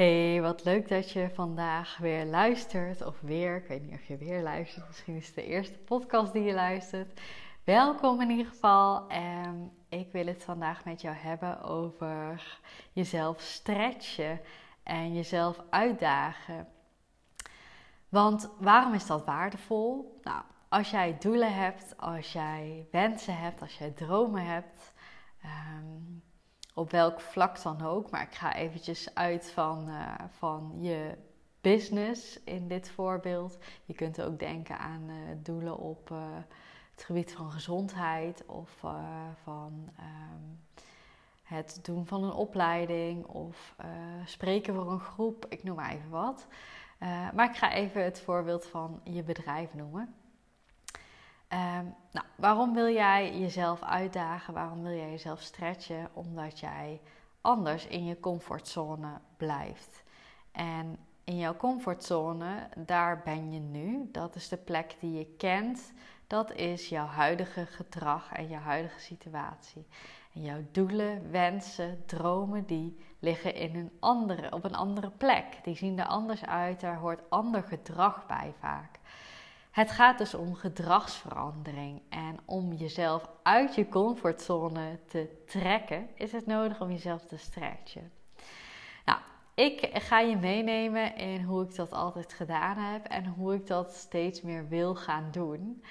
Hey, wat leuk dat je vandaag weer luistert. Of weer, ik weet niet of je weer luistert. Misschien is het de eerste podcast die je luistert. Welkom in ieder geval. En ik wil het vandaag met jou hebben over jezelf stretchen en jezelf uitdagen. Want waarom is dat waardevol? Nou, als jij doelen hebt, als jij wensen hebt, als jij dromen hebt. Um, op welk vlak dan ook. Maar ik ga eventjes uit van, uh, van je business in dit voorbeeld. Je kunt ook denken aan uh, doelen op uh, het gebied van gezondheid of van um, het doen van een opleiding of spreken voor een groep. Ik noem maar even wat. maar ik ga even het voorbeeld van je bedrijf noemen. Um, nou, waarom wil jij jezelf uitdagen? Waarom wil jij jezelf stretchen? Omdat jij anders in je comfortzone blijft. En in jouw comfortzone, daar ben je nu. Dat is de plek die je kent. Dat is jouw huidige gedrag en jouw huidige situatie. En jouw doelen, wensen, dromen, die liggen in een andere, op een andere plek. Die zien er anders uit. Daar hoort ander gedrag bij vaak. Het gaat dus om gedragsverandering en om jezelf uit je comfortzone te trekken, is het nodig om jezelf te stretchen. Nou, ik ga je meenemen in hoe ik dat altijd gedaan heb en hoe ik dat steeds meer wil gaan doen.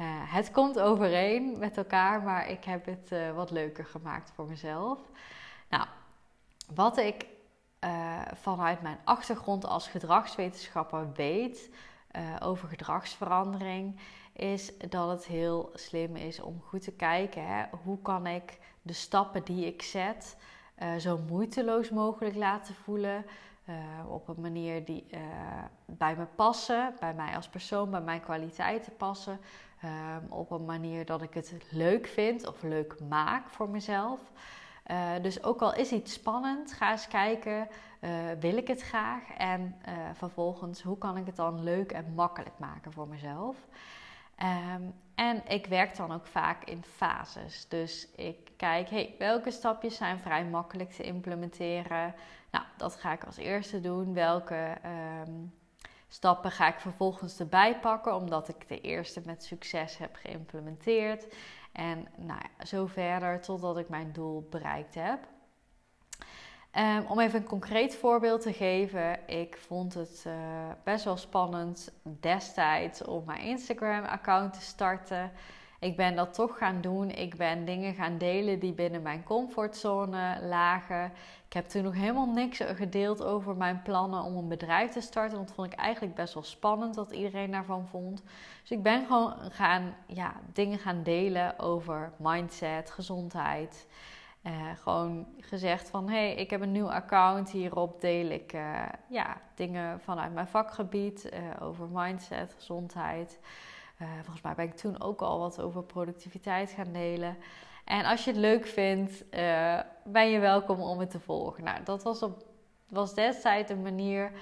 Uh, het komt overeen met elkaar, maar ik heb het uh, wat leuker gemaakt voor mezelf. Nou, wat ik uh, vanuit mijn achtergrond als gedragswetenschapper weet, uh, over gedragsverandering, is dat het heel slim is om goed te kijken hè, hoe kan ik de stappen die ik zet uh, zo moeiteloos mogelijk laten voelen. Uh, op een manier die bij me passen, bij mij als persoon, bij mijn kwaliteiten passen. Ehm, op een manier dat ik het leuk vind of leuk maak voor mezelf. Uh, dus ook al is iets spannend, ga eens kijken, uh, wil ik het graag? En uh, vervolgens, hoe kan ik het dan leuk en makkelijk maken voor mezelf? Um, en ik werk dan ook vaak in fases. Dus ik kijk, hey, welke stapjes zijn vrij makkelijk te implementeren? Nou, dat ga ik als eerste doen. Welke um, stappen ga ik vervolgens erbij pakken, omdat ik de eerste met succes heb geïmplementeerd? En nou zo verder totdat ik mijn doel bereikt heb. Um, om even een concreet voorbeeld te geven. Ik vond het uh, best wel spannend destijds om mijn Instagram-account te starten. Ik ben dat toch gaan doen. Ik ben dingen gaan delen die binnen mijn comfortzone lagen. Ik heb toen nog helemaal niks gedeeld over mijn plannen om een bedrijf te starten. Dat vond ik eigenlijk best wel spannend wat iedereen daarvan vond. Dus ik ben gewoon gaan ja, dingen gaan delen over mindset, gezondheid. Uh, gewoon gezegd van, hé, hey, ik heb een nieuw account. Hierop deel ik uh, ja, dingen vanuit mijn vakgebied uh, over mindset, gezondheid. Volgens mij ben ik toen ook al wat over productiviteit gaan delen. En als je het leuk vindt, ben je welkom om het te volgen. Nou, dat was, op, was destijds een manier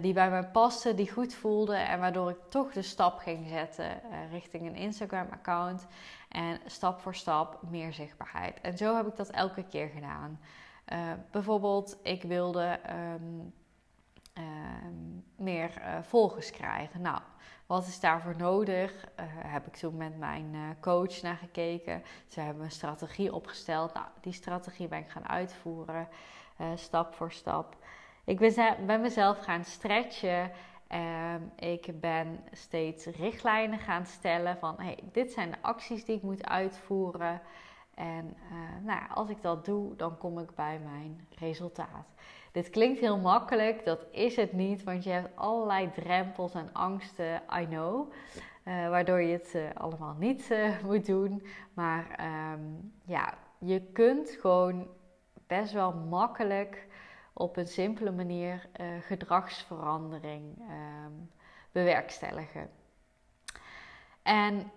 die bij mij paste, die goed voelde. En waardoor ik toch de stap ging zetten richting een Instagram-account. En stap voor stap meer zichtbaarheid. En zo heb ik dat elke keer gedaan. Bijvoorbeeld, ik wilde um, um, meer uh, volgers krijgen. Nou, wat is daarvoor nodig? Uh, heb ik toen met mijn coach naar gekeken. Ze hebben een strategie opgesteld. Nou, die strategie ben ik gaan uitvoeren, stap voor stap. Ik ben, mezelf gaan stretchen Um, ik ben steeds richtlijnen gaan stellen van hey, dit zijn de acties die ik moet uitvoeren. En nou, als ik dat doe, dan kom ik bij mijn resultaat. Dit klinkt heel makkelijk, dat is het niet, want je hebt allerlei drempels en angsten, I know. Uh, waardoor je het uh, allemaal niet moet doen. Maar um, ja, je kunt gewoon best wel makkelijk op een simpele manier gedragsverandering um, bewerkstelligen. En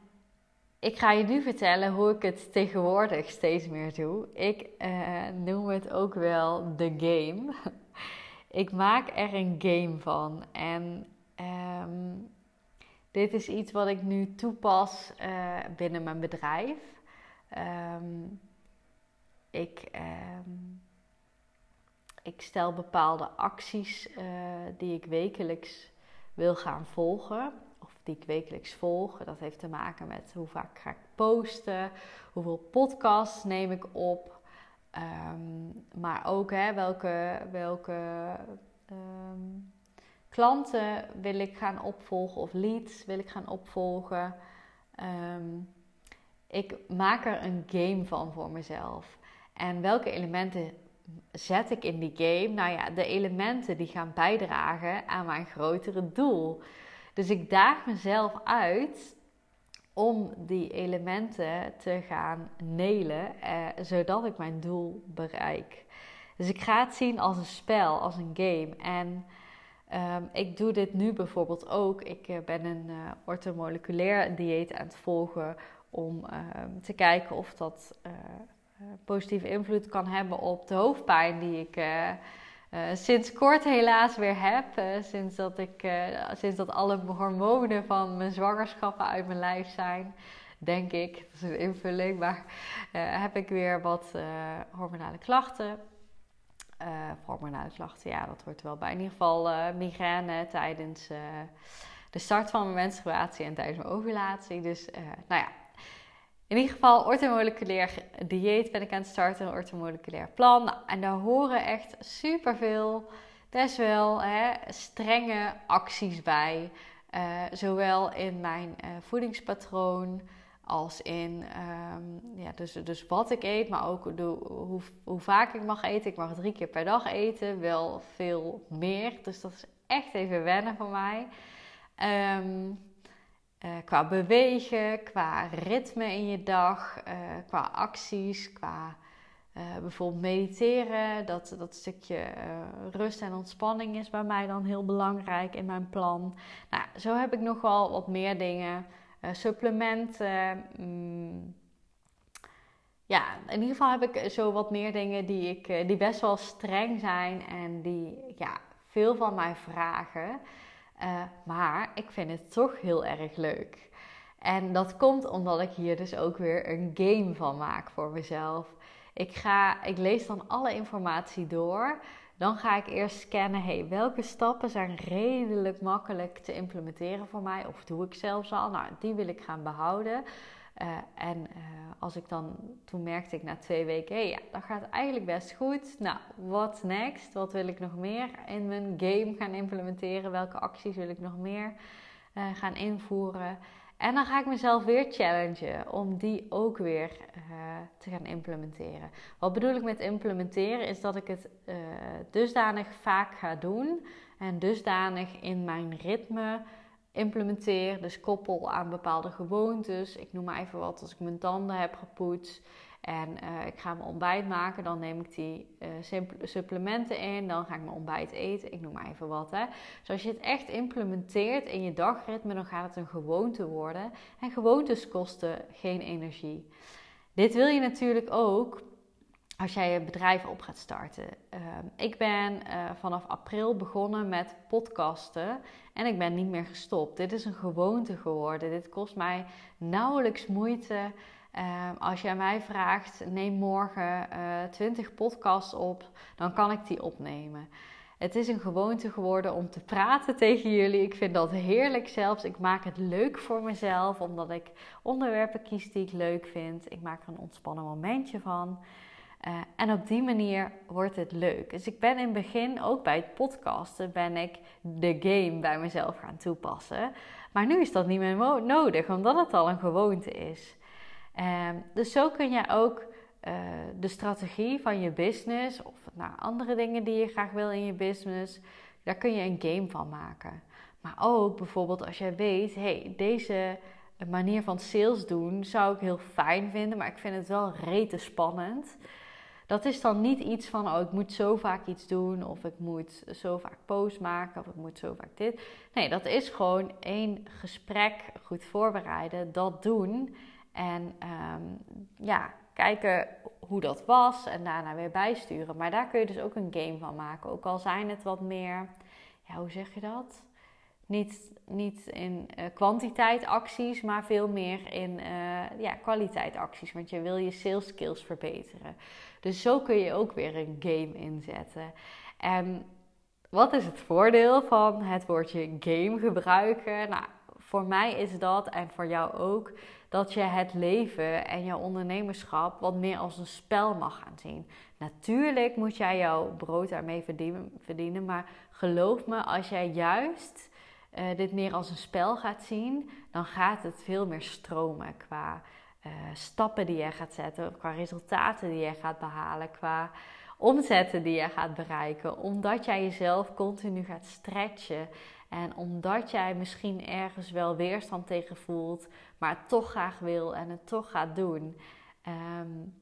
ik ga je nu vertellen hoe ik het tegenwoordig steeds meer doe. Ik uh, noem het ook wel de game. ik maak er een game van. En um, dit is iets wat ik nu toepas uh, binnen mijn bedrijf. Um, ik, um, ik stel bepaalde acties uh, die ik wekelijks wil gaan volgen. Die ik wekelijks volg. Dat heeft te maken met hoe vaak ga ik posten. Hoeveel podcasts neem ik op. Um, maar ook hè, welke, welke um, klanten wil ik gaan opvolgen of leads wil ik gaan opvolgen. Um, ik maak er een game van voor mezelf. En welke elementen zet ik in die game? Nou ja, de elementen die gaan bijdragen aan mijn grotere doel. Dus ik daag mezelf uit om die elementen te gaan nelen, eh, zodat ik mijn doel bereik. Dus ik ga het zien als een spel, als een game. En um, ik doe dit nu bijvoorbeeld ook. Ik uh, ben een uh, orthomoleculair dieet aan het volgen om um, te kijken of dat uh, positieve invloed kan hebben op de hoofdpijn die ik uh, sinds kort helaas weer heb. Uh, sinds, dat ik, uh, sinds dat alle hormonen van mijn zwangerschappen uit mijn lijf zijn. Denk ik, dat is een invulling. Maar heb ik weer wat hormonale klachten. hormonale klachten, ja, dat hoort wel bij. In ieder geval migraine tijdens de start van mijn menstruatie en tijdens mijn ovulatie. Dus nou ja, in ieder geval, orthomoleculair dieet ben ik aan het starten, een orthomoleculair plan. En daar horen echt superveel, best wel hè, strenge acties bij. Uh, zowel in mijn uh, voedingspatroon als in um, ja, dus, dus wat ik eet, maar ook hoe, hoe vaak ik mag eten. Ik mag drie keer per dag eten, wel veel meer. Dus dat is echt even wennen voor mij. Um, uh, qua bewegen, qua ritme in je dag, uh, qua acties, qua uh, bijvoorbeeld mediteren. Dat, dat stukje rust en ontspanning is bij mij dan heel belangrijk in mijn plan. Nou, zo heb ik nog wel wat meer dingen. supplementen. Mm, ja, in ieder geval heb ik zo wat meer dingen die, ik, die best wel streng zijn en die ja, veel van mij vragen. Uh, maar ik vind het toch heel erg leuk. En dat komt omdat ik hier dus ook weer een game van maak voor mezelf. Ik, ga, ik lees dan alle informatie door. Dan ga ik eerst scannen, hey, welke stappen zijn redelijk makkelijk te implementeren voor mij? Of doe ik zelfs al? Nou, die wil ik gaan behouden. Uh, en uh, als ik dan, toen merkte ik na twee weken, hey, ja, dat gaat eigenlijk best goed. Nou, wat next? Wat wil ik nog meer in mijn game gaan implementeren? Welke acties wil ik nog meer uh, gaan invoeren? En dan ga ik mezelf weer challengen om die ook weer te gaan implementeren. Wat bedoel ik met implementeren? Is dat ik het dusdanig vaak ga doen en dusdanig in mijn ritme implementeer. Dus koppel aan bepaalde gewoontes. Ik noem maar even wat als ik mijn tanden heb gepoetst. En uh, ik ga mijn ontbijt maken, dan neem ik die uh, supplementen in. Dan ga ik mijn ontbijt eten. Ik noem maar even wat. Hè. Dus als je het echt implementeert in je dagritme, dan gaat het een gewoonte worden. En gewoontes kosten geen energie. Dit wil je natuurlijk ook als jij je bedrijf op gaat starten. Uh, ik ben uh, vanaf april begonnen met podcasten en ik ben niet meer gestopt. Dit is een gewoonte geworden. Dit kost mij nauwelijks moeite. Uh, als jij mij vraagt, neem morgen 20 podcasts op, dan kan ik die opnemen. Het is een gewoonte geworden om te praten tegen jullie. Ik vind dat heerlijk zelfs. Ik maak het leuk voor mezelf, omdat ik onderwerpen kies die ik leuk vind. Ik maak er een ontspannen momentje van. Uh, en op die manier wordt het leuk. Dus ik ben in het begin, ook bij het podcasten, ben ik de game bij mezelf gaan toepassen. Maar nu is dat niet meer nodig, omdat het al een gewoonte is. Uh, dus zo kun je ook uh, de strategie van je business, of nou, andere dingen die je graag wil in je business, daar kun je een game van maken. Maar ook bijvoorbeeld als jij weet, hey, deze manier van sales doen zou ik heel fijn vinden, maar ik vind het wel rete spannend dat is dan niet iets van, oh, ik moet zo vaak iets doen, of ik moet zo vaak post maken, of ik moet zo vaak dit. Nee, dat is gewoon één gesprek goed voorbereiden, dat doen. En ehm, ja, kijken hoe dat was en daarna weer bijsturen. Maar daar kun je dus ook een game van maken. Ook al zijn het wat meer, ja, hoe zeg je dat? Niet, niet in uh, kwantiteit acties, maar veel meer in uh, ja, kwaliteit acties. Want je wil je sales skills verbeteren. Dus zo kun je ook weer een game inzetten. En wat is het voordeel van het woordje game gebruiken? Nou, voor mij is dat en voor jou ook dat je het leven en jouw ondernemerschap wat meer als een spel mag gaan zien. Natuurlijk moet jij jouw brood daarmee verdienen, maar geloof me, als jij juist uh, dit meer als een spel gaat zien, dan gaat het veel meer stromen qua uh, stappen die je gaat zetten, qua resultaten die je gaat behalen, qua omzetten die je gaat bereiken, omdat jij jezelf continu gaat stretchen en omdat jij misschien ergens wel weerstand tegen voelt, maar het toch graag wil en het toch gaat doen. Um,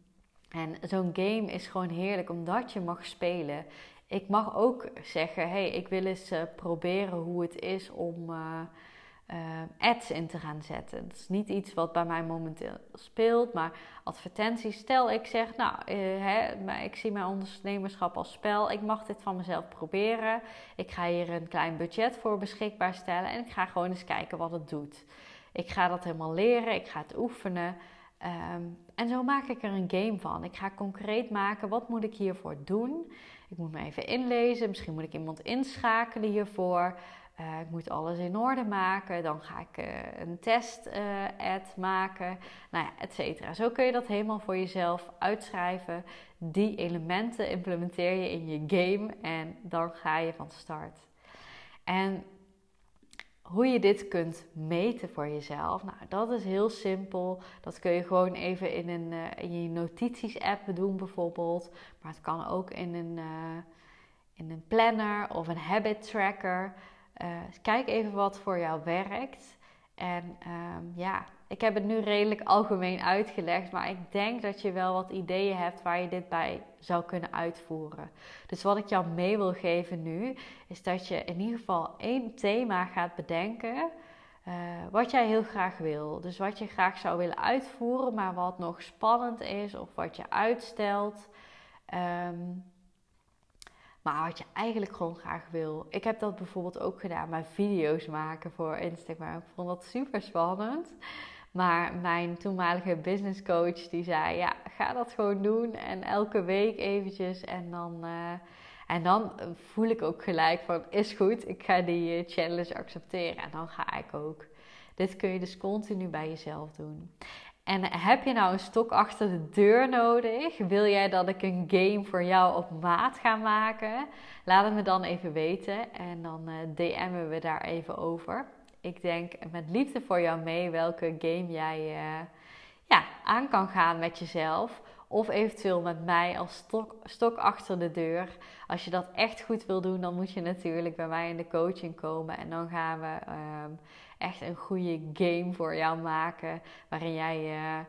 en zo'n game is gewoon heerlijk omdat je mag spelen. Ik mag ook zeggen: hey, ik wil eens uh, proberen hoe het is om. Uh, uh, ads in te gaan zetten. Dat is niet iets wat bij mij momenteel speelt, maar advertenties. Stel ik zeg, nou, hè, ik zie mijn ondernemerschap als spel. Ik mag dit van mezelf proberen. Ik ga hier een klein budget voor beschikbaar stellen en ik ga gewoon eens kijken wat het doet. Ik ga dat helemaal leren, ik ga het oefenen. Um, en zo maak ik er een game van. Ik ga concreet maken, wat moet ik hiervoor doen? Ik moet me even inlezen, misschien moet ik iemand inschakelen hiervoor. Uh, ik moet alles in orde maken. Dan ga ik uh, een test-ad uh, maken. Nou ja, et cetera. Zo kun je dat helemaal voor jezelf uitschrijven. Die elementen implementeer je in je game en dan ga je van start. En hoe je dit kunt meten voor jezelf, nou, dat is heel simpel. Dat kun je gewoon even in, een, uh, in je notities-app doen, bijvoorbeeld. Maar het kan ook in een, in een planner of een habit tracker. Uh, kijk even wat voor jou werkt. En ehm, ja, ik heb het nu redelijk algemeen uitgelegd, maar ik denk dat je wel wat ideeën hebt waar je dit bij zou kunnen uitvoeren. Dus wat ik jou mee wil geven nu, is dat je in ieder geval één thema gaat bedenken. Uh, wat jij heel graag wil. Dus wat je graag zou willen uitvoeren, maar wat nog spannend is of wat je uitstelt. Um, maar wat je eigenlijk gewoon graag wil. Ik heb dat bijvoorbeeld ook gedaan bij video's maken voor Instagram. Ik vond dat super spannend. Maar mijn toenmalige business coach die zei: Ja, ga dat gewoon doen. En elke week eventjes. En dan, uh, en dan voel ik ook gelijk van: Is goed, ik ga die eh, challenge accepteren. En dan ga ik ook. Dit kun je dus continu bij jezelf doen. En heb je nou een stok achter de deur nodig? Wil jij dat ik een game voor jou op maat ga maken? Laat het me dan even weten en dan uh, DM'en we daar even over. Ik denk met liefde voor jou mee welke game jij uh, ja, aan kan gaan met jezelf. Of eventueel met mij als stok, achter de deur. Als je dat echt goed wil doen, dan moet je natuurlijk bij mij in de coaching komen. En dan gaan we um, echt een goede game voor jou maken. Waarin jij uh,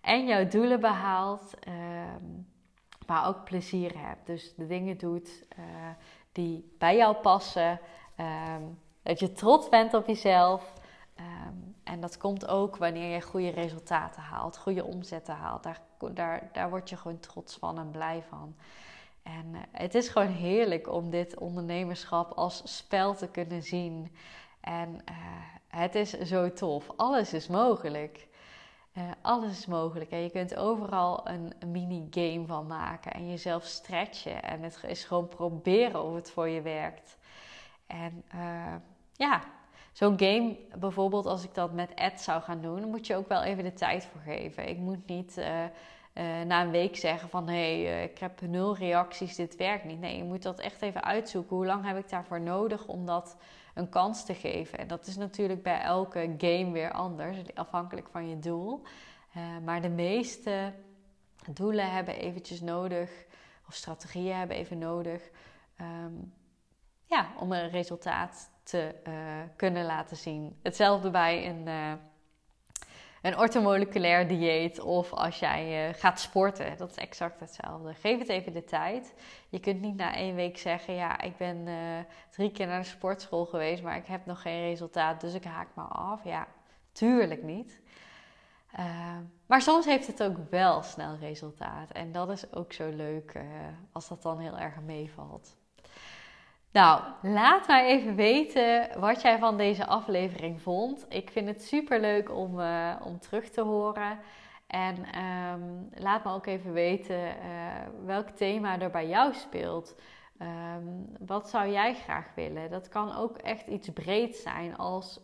en jouw doelen behaalt, um, maar ook plezier hebt. Dus de dingen doet uh, die bij jou passen. Um, dat je trots bent op jezelf. en dat komt ook wanneer je goede resultaten haalt, goede omzetten haalt. Daar, daar, daar word je gewoon trots van en blij van. En uh, het is gewoon heerlijk om dit ondernemerschap als spel te kunnen zien. En uh, het is zo tof. Alles is mogelijk. Uh, alles is mogelijk. En je kunt overal een, mini-game van maken en jezelf stretchen. En het is gewoon proberen of het voor je werkt. En ja, zo'n game, bijvoorbeeld als ik dat met ads zou gaan doen, moet je ook wel even de tijd voor geven. Ik moet niet uh, na een week zeggen van hé, hey, ik heb nul reacties, dit werkt niet. Nee, je moet dat echt even uitzoeken. Hoe lang heb ik daarvoor nodig om dat een kans te geven. En dat is natuurlijk bij elke game weer anders, afhankelijk van je doel. Maar de meeste doelen hebben eventjes nodig, of strategieën hebben even nodig, um, ja, om een resultaat te uh, kunnen laten zien. Hetzelfde bij een, uh, een ortomoleculair dieet of als jij gaat sporten. Dat is exact hetzelfde. Geef het even de tijd. Je kunt niet na één week zeggen: Ja, ik ben drie keer naar de sportschool geweest, maar ik heb nog geen resultaat, dus ik haak maar af. Ja, tuurlijk niet. Ehm, maar soms heeft het ook wel snel resultaat. En dat is ook zo leuk als dat dan heel erg meevalt. Nou, laat mij even weten wat jij van deze aflevering vond. Ik vind het super leuk om, uh, om terug te horen. En um, laat me ook even weten uh, welk thema er bij jou speelt. Um, wat zou jij graag willen? Dat kan ook echt iets breed zijn als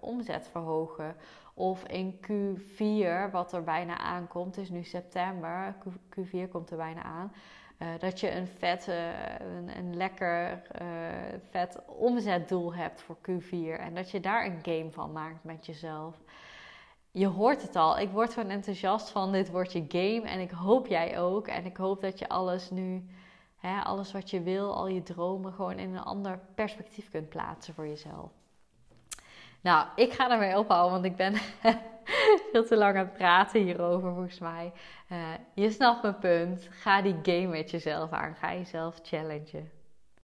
omzet verhogen of in Q4, wat er bijna aankomt, het is nu september, Q4 komt er bijna aan. Uh, dat je een vet, een, een, lekker uh, vet omzetdoel hebt voor Q4. En dat je daar een game van maakt met jezelf. Je hoort het al. Ik word gewoon enthousiast van dit wordt je game. En ik hoop jij ook. En ik hoop dat je alles nu, hè, alles wat je wil, al je dromen, gewoon in een ander perspectief kunt plaatsen voor jezelf. Nou, ik ga ermee ophouden, want ik ben veel te lang aan het praten hierover volgens mij. Uh, je snapt mijn punt. Ga die game met jezelf aan. Ga jezelf challengen.